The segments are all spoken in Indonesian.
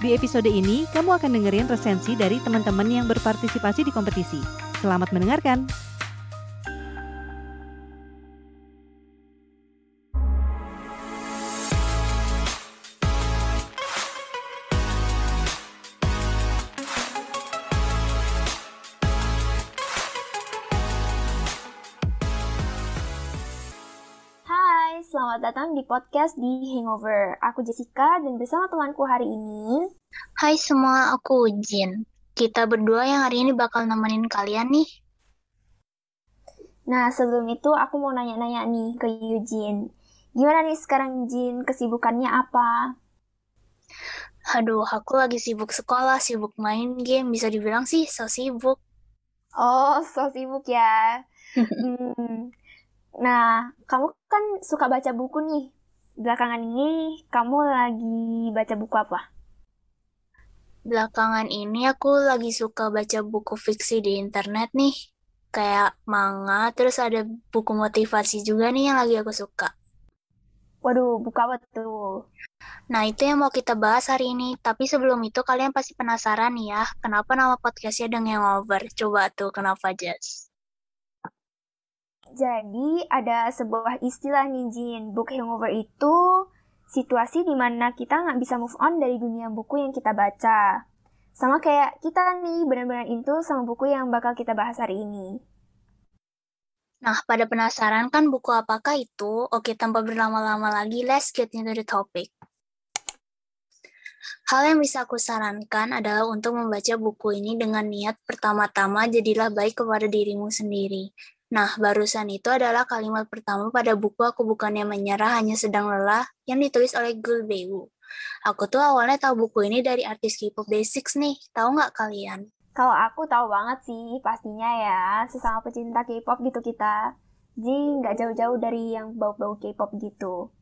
Di episode ini, kamu akan dengerin resensi dari teman-teman yang berpartisipasi di kompetisi. Selamat mendengarkan! Selamat datang di podcast di Hangover. Aku Jessica dan bersama temanku hari ini. Hai semua, aku Jin. Kita berdua yang hari ini bakal nemenin kalian nih. Nah, sebelum itu aku mau nanya-nanya nih ke Eugene. Gimana nih sekarang Jin, kesibukannya apa? Aduh, aku lagi sibuk sekolah, sibuk main game, bisa dibilang sih so sibuk. Oh, so sibuk ya. Hmm. Nah, kamu kan suka baca buku nih. Belakangan ini kamu lagi baca buku apa? Belakangan ini aku lagi suka baca buku fiksi di internet nih. Kayak manga, terus ada buku motivasi juga nih yang lagi aku suka. Waduh, buku apa tuh? Nah, itu yang mau kita bahas hari ini. Tapi sebelum itu kalian pasti penasaran ya, kenapa nama podcastnya The Hangover? Coba tuh, kenapa Jess? Jadi ada sebuah istilah nih Jin, book hangover itu situasi di mana kita nggak bisa move on dari dunia buku yang kita baca. Sama kayak kita nih benar-benar itu sama buku yang bakal kita bahas hari ini. Nah, pada penasaran kan buku apakah itu? Oke, tanpa berlama-lama lagi, let's get into the topic. Hal yang bisa aku sarankan adalah untuk membaca buku ini dengan niat pertama-tama jadilah baik kepada dirimu sendiri. Nah, barusan itu adalah kalimat pertama pada buku Aku Bukannya Menyerah Hanya Sedang Lelah yang ditulis oleh Gulbeu. Aku tuh awalnya tahu buku ini dari artis K-pop Basics nih, tahu nggak kalian? Kalau aku tahu banget sih, pastinya ya, sesama pecinta K-pop gitu kita. Jadi nggak jauh-jauh dari yang bau-bau K-pop gitu.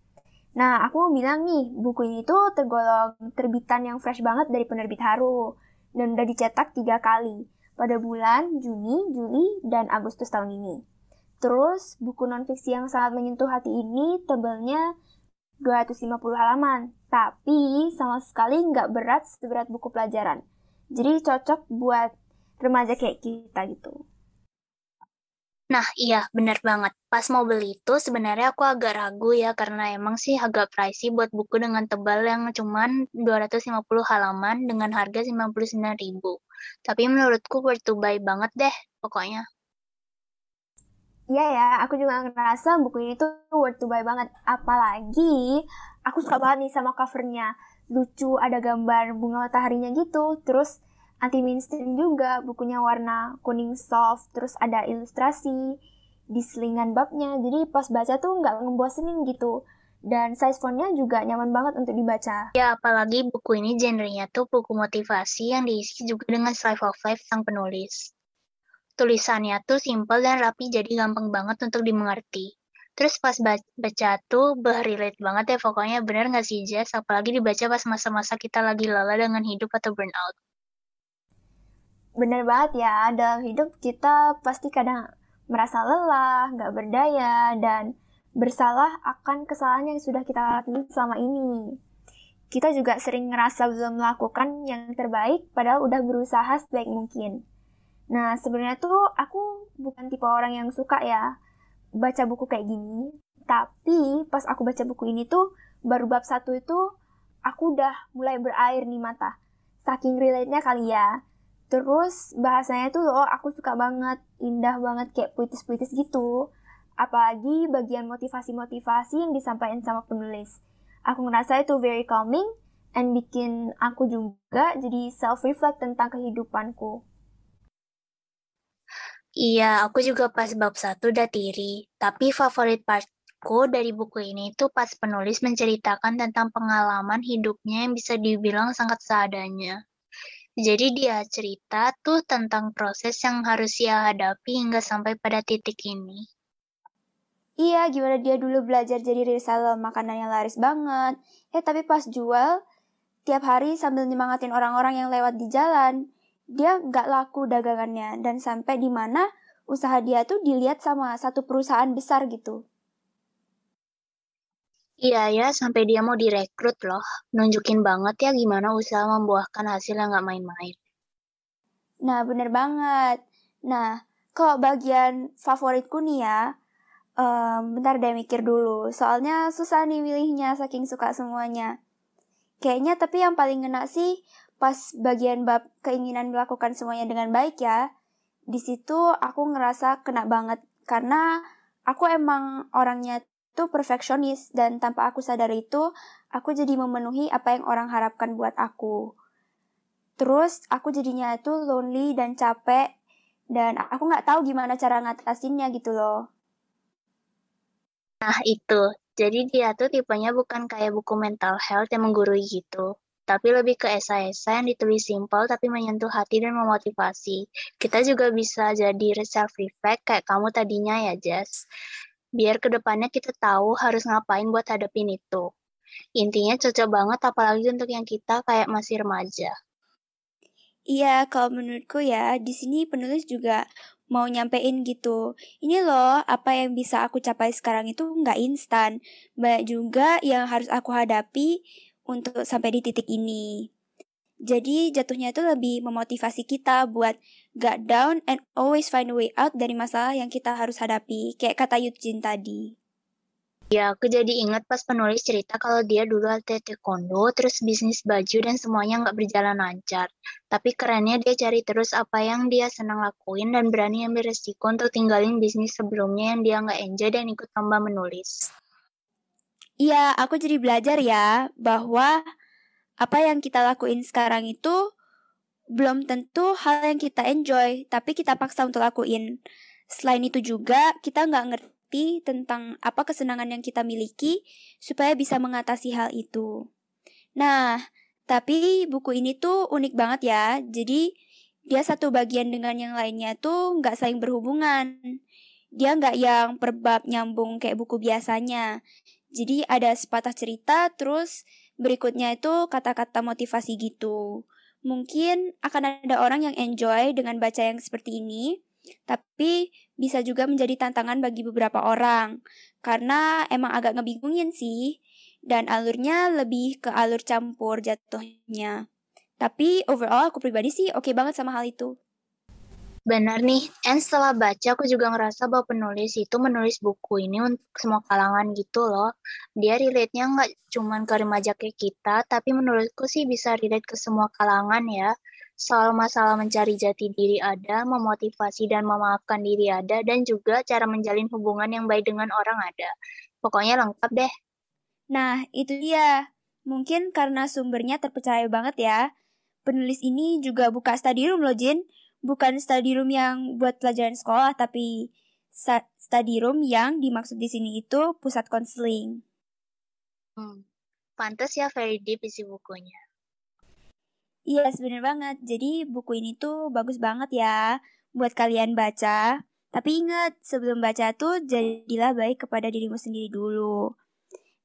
Nah, aku mau bilang nih, buku ini tuh tergolong terbitan yang fresh banget dari penerbit Haru. Dan udah dicetak tiga kali, pada bulan Juni, Juli, dan Agustus tahun ini. Terus, buku nonfiksi yang sangat menyentuh hati ini tebelnya 250 halaman, tapi sama sekali nggak berat seberat buku pelajaran. Jadi cocok buat remaja kayak kita gitu. Nah, iya, bener banget. Pas mau beli itu sebenarnya aku agak ragu ya, karena emang sih agak pricey buat buku dengan tebal yang cuman 250 halaman dengan harga 99.000. Tapi menurutku worth to buy banget deh, pokoknya. Iya ya, aku juga ngerasa buku ini tuh worth to buy banget. Apalagi aku suka banget nih sama covernya. Lucu, ada gambar bunga mataharinya gitu. Terus anti mainstream juga, bukunya warna kuning soft. Terus ada ilustrasi di selingan babnya. Jadi pas baca tuh nggak ngebosenin gitu. Dan size fontnya juga nyaman banget untuk dibaca. Ya, apalagi buku ini genrenya tuh buku motivasi yang diisi juga dengan slice of life sang penulis. Tulisannya tuh simple dan rapi jadi gampang banget untuk dimengerti. Terus pas baca tuh relate banget ya pokoknya bener gak sih Jess? Apalagi dibaca pas masa-masa kita lagi lelah dengan hidup atau burnout. Bener banget ya, dalam hidup kita pasti kadang merasa lelah, gak berdaya, dan bersalah akan kesalahan yang sudah kita lakukan selama ini. Kita juga sering ngerasa belum melakukan yang terbaik padahal udah berusaha sebaik mungkin. Nah, sebenarnya tuh aku bukan tipe orang yang suka ya baca buku kayak gini. Tapi pas aku baca buku ini tuh baru bab satu itu aku udah mulai berair nih mata. Saking relate-nya kali ya. Terus bahasanya tuh loh aku suka banget, indah banget kayak puitis-puitis gitu. Apalagi bagian motivasi-motivasi yang disampaikan sama penulis. Aku ngerasa itu very calming and bikin aku juga jadi self-reflect tentang kehidupanku. Iya, aku juga pas bab satu udah tiri. Tapi favorit partku dari buku ini itu pas penulis menceritakan tentang pengalaman hidupnya yang bisa dibilang sangat seadanya. Jadi dia cerita tuh tentang proses yang harus ia hadapi hingga sampai pada titik ini. Iya, gimana dia dulu belajar jadi reseller makanan yang laris banget. Eh, tapi pas jual, tiap hari sambil nyemangatin orang-orang yang lewat di jalan, dia nggak laku dagangannya. Dan sampai di mana usaha dia tuh dilihat sama satu perusahaan besar gitu. Iya ya, sampai dia mau direkrut loh. Nunjukin banget ya gimana usaha membuahkan hasil yang nggak main-main. Nah, bener banget. Nah, kalau bagian favoritku nih ya, um, bentar deh mikir dulu. Soalnya susah nih milihnya saking suka semuanya. Kayaknya tapi yang paling ngena sih pas bagian bab keinginan melakukan semuanya dengan baik ya. Di situ aku ngerasa kena banget karena aku emang orangnya itu perfeksionis dan tanpa aku sadar itu aku jadi memenuhi apa yang orang harapkan buat aku. Terus aku jadinya itu lonely dan capek dan aku nggak tahu gimana cara ngatasinnya gitu loh. Nah itu, jadi dia tuh tipenya bukan kayak buku mental health yang menggurui gitu, tapi lebih ke esai-esai yang ditulis simpel tapi menyentuh hati dan memotivasi. Kita juga bisa jadi self-reflect kayak kamu tadinya ya, Jess biar ke depannya kita tahu harus ngapain buat hadapin itu. Intinya cocok banget apalagi untuk yang kita kayak masih remaja. Iya, kalau menurutku ya, di sini penulis juga mau nyampein gitu. Ini loh, apa yang bisa aku capai sekarang itu nggak instan. Banyak juga yang harus aku hadapi untuk sampai di titik ini. Jadi jatuhnya itu lebih memotivasi kita buat gak down and always find a way out dari masalah yang kita harus hadapi, kayak kata Yujin tadi. Ya, aku jadi ingat pas penulis cerita kalau dia dulu atlet taekwondo, terus bisnis baju dan semuanya nggak berjalan lancar. Tapi kerennya dia cari terus apa yang dia senang lakuin dan berani ambil resiko untuk tinggalin bisnis sebelumnya yang dia nggak enjoy dan ikut lomba menulis. Iya, aku jadi belajar ya bahwa apa yang kita lakuin sekarang itu belum tentu hal yang kita enjoy, tapi kita paksa untuk lakuin. Selain itu juga, kita nggak ngerti tentang apa kesenangan yang kita miliki supaya bisa mengatasi hal itu. Nah, tapi buku ini tuh unik banget ya. Jadi, dia satu bagian dengan yang lainnya tuh nggak saling berhubungan. Dia nggak yang perbab nyambung kayak buku biasanya. Jadi ada sepatah cerita, terus Berikutnya itu kata-kata motivasi gitu. Mungkin akan ada orang yang enjoy dengan baca yang seperti ini, tapi bisa juga menjadi tantangan bagi beberapa orang. Karena emang agak ngebingungin sih, dan alurnya lebih ke alur campur jatuhnya. Tapi overall aku pribadi sih oke okay banget sama hal itu. Benar nih, and setelah baca aku juga ngerasa bahwa penulis itu menulis buku ini untuk semua kalangan gitu loh. Dia relate-nya nggak cuma ke remaja kayak kita, tapi menurutku sih bisa relate ke semua kalangan ya. Soal masalah mencari jati diri ada, memotivasi dan memaafkan diri ada, dan juga cara menjalin hubungan yang baik dengan orang ada. Pokoknya lengkap deh. Nah, itu dia. Mungkin karena sumbernya terpercaya banget ya. Penulis ini juga buka study room loh, Jin bukan study room yang buat pelajaran sekolah, tapi study room yang dimaksud di sini itu pusat konseling. Hmm. Pantas ya very deep isi bukunya. Iya, yes, bener banget. Jadi buku ini tuh bagus banget ya buat kalian baca. Tapi ingat, sebelum baca tuh jadilah baik kepada dirimu sendiri dulu.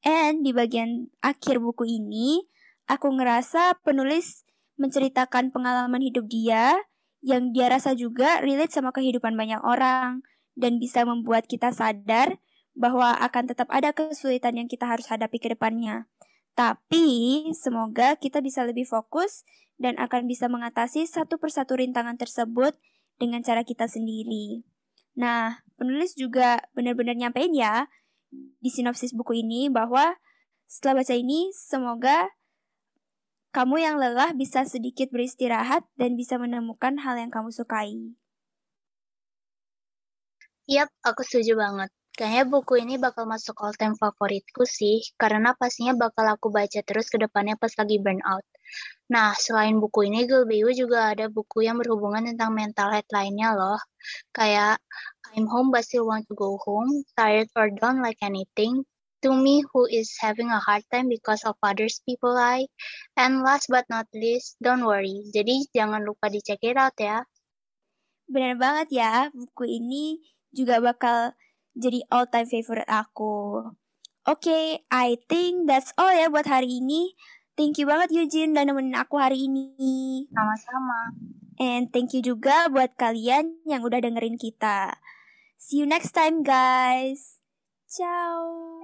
And di bagian akhir buku ini, aku ngerasa penulis menceritakan pengalaman hidup dia yang dia rasa juga relate sama kehidupan banyak orang dan bisa membuat kita sadar bahwa akan tetap ada kesulitan yang kita harus hadapi ke depannya. Tapi semoga kita bisa lebih fokus dan akan bisa mengatasi satu persatu rintangan tersebut dengan cara kita sendiri. Nah, penulis juga benar-benar nyampein ya di sinopsis buku ini bahwa setelah baca ini semoga kamu yang lelah bisa sedikit beristirahat dan bisa menemukan hal yang kamu sukai. Yap, aku setuju banget. Kayaknya buku ini bakal masuk all time favoritku sih, karena pastinya bakal aku baca terus ke depannya pas lagi burnout. Nah, selain buku ini, Gulbiu juga ada buku yang berhubungan tentang mental health lainnya loh. Kayak I'm home but still want to go home, tired or done like anything, to me who is having a hard time because of others people like. And last but not least, don't worry. Jadi jangan lupa di check it out ya. Benar banget ya, buku ini juga bakal jadi all time favorite aku. Oke, okay, I think that's all ya buat hari ini. Thank you banget Eugene udah nemenin aku hari ini. Sama-sama. And thank you juga buat kalian yang udah dengerin kita. See you next time guys. Ciao.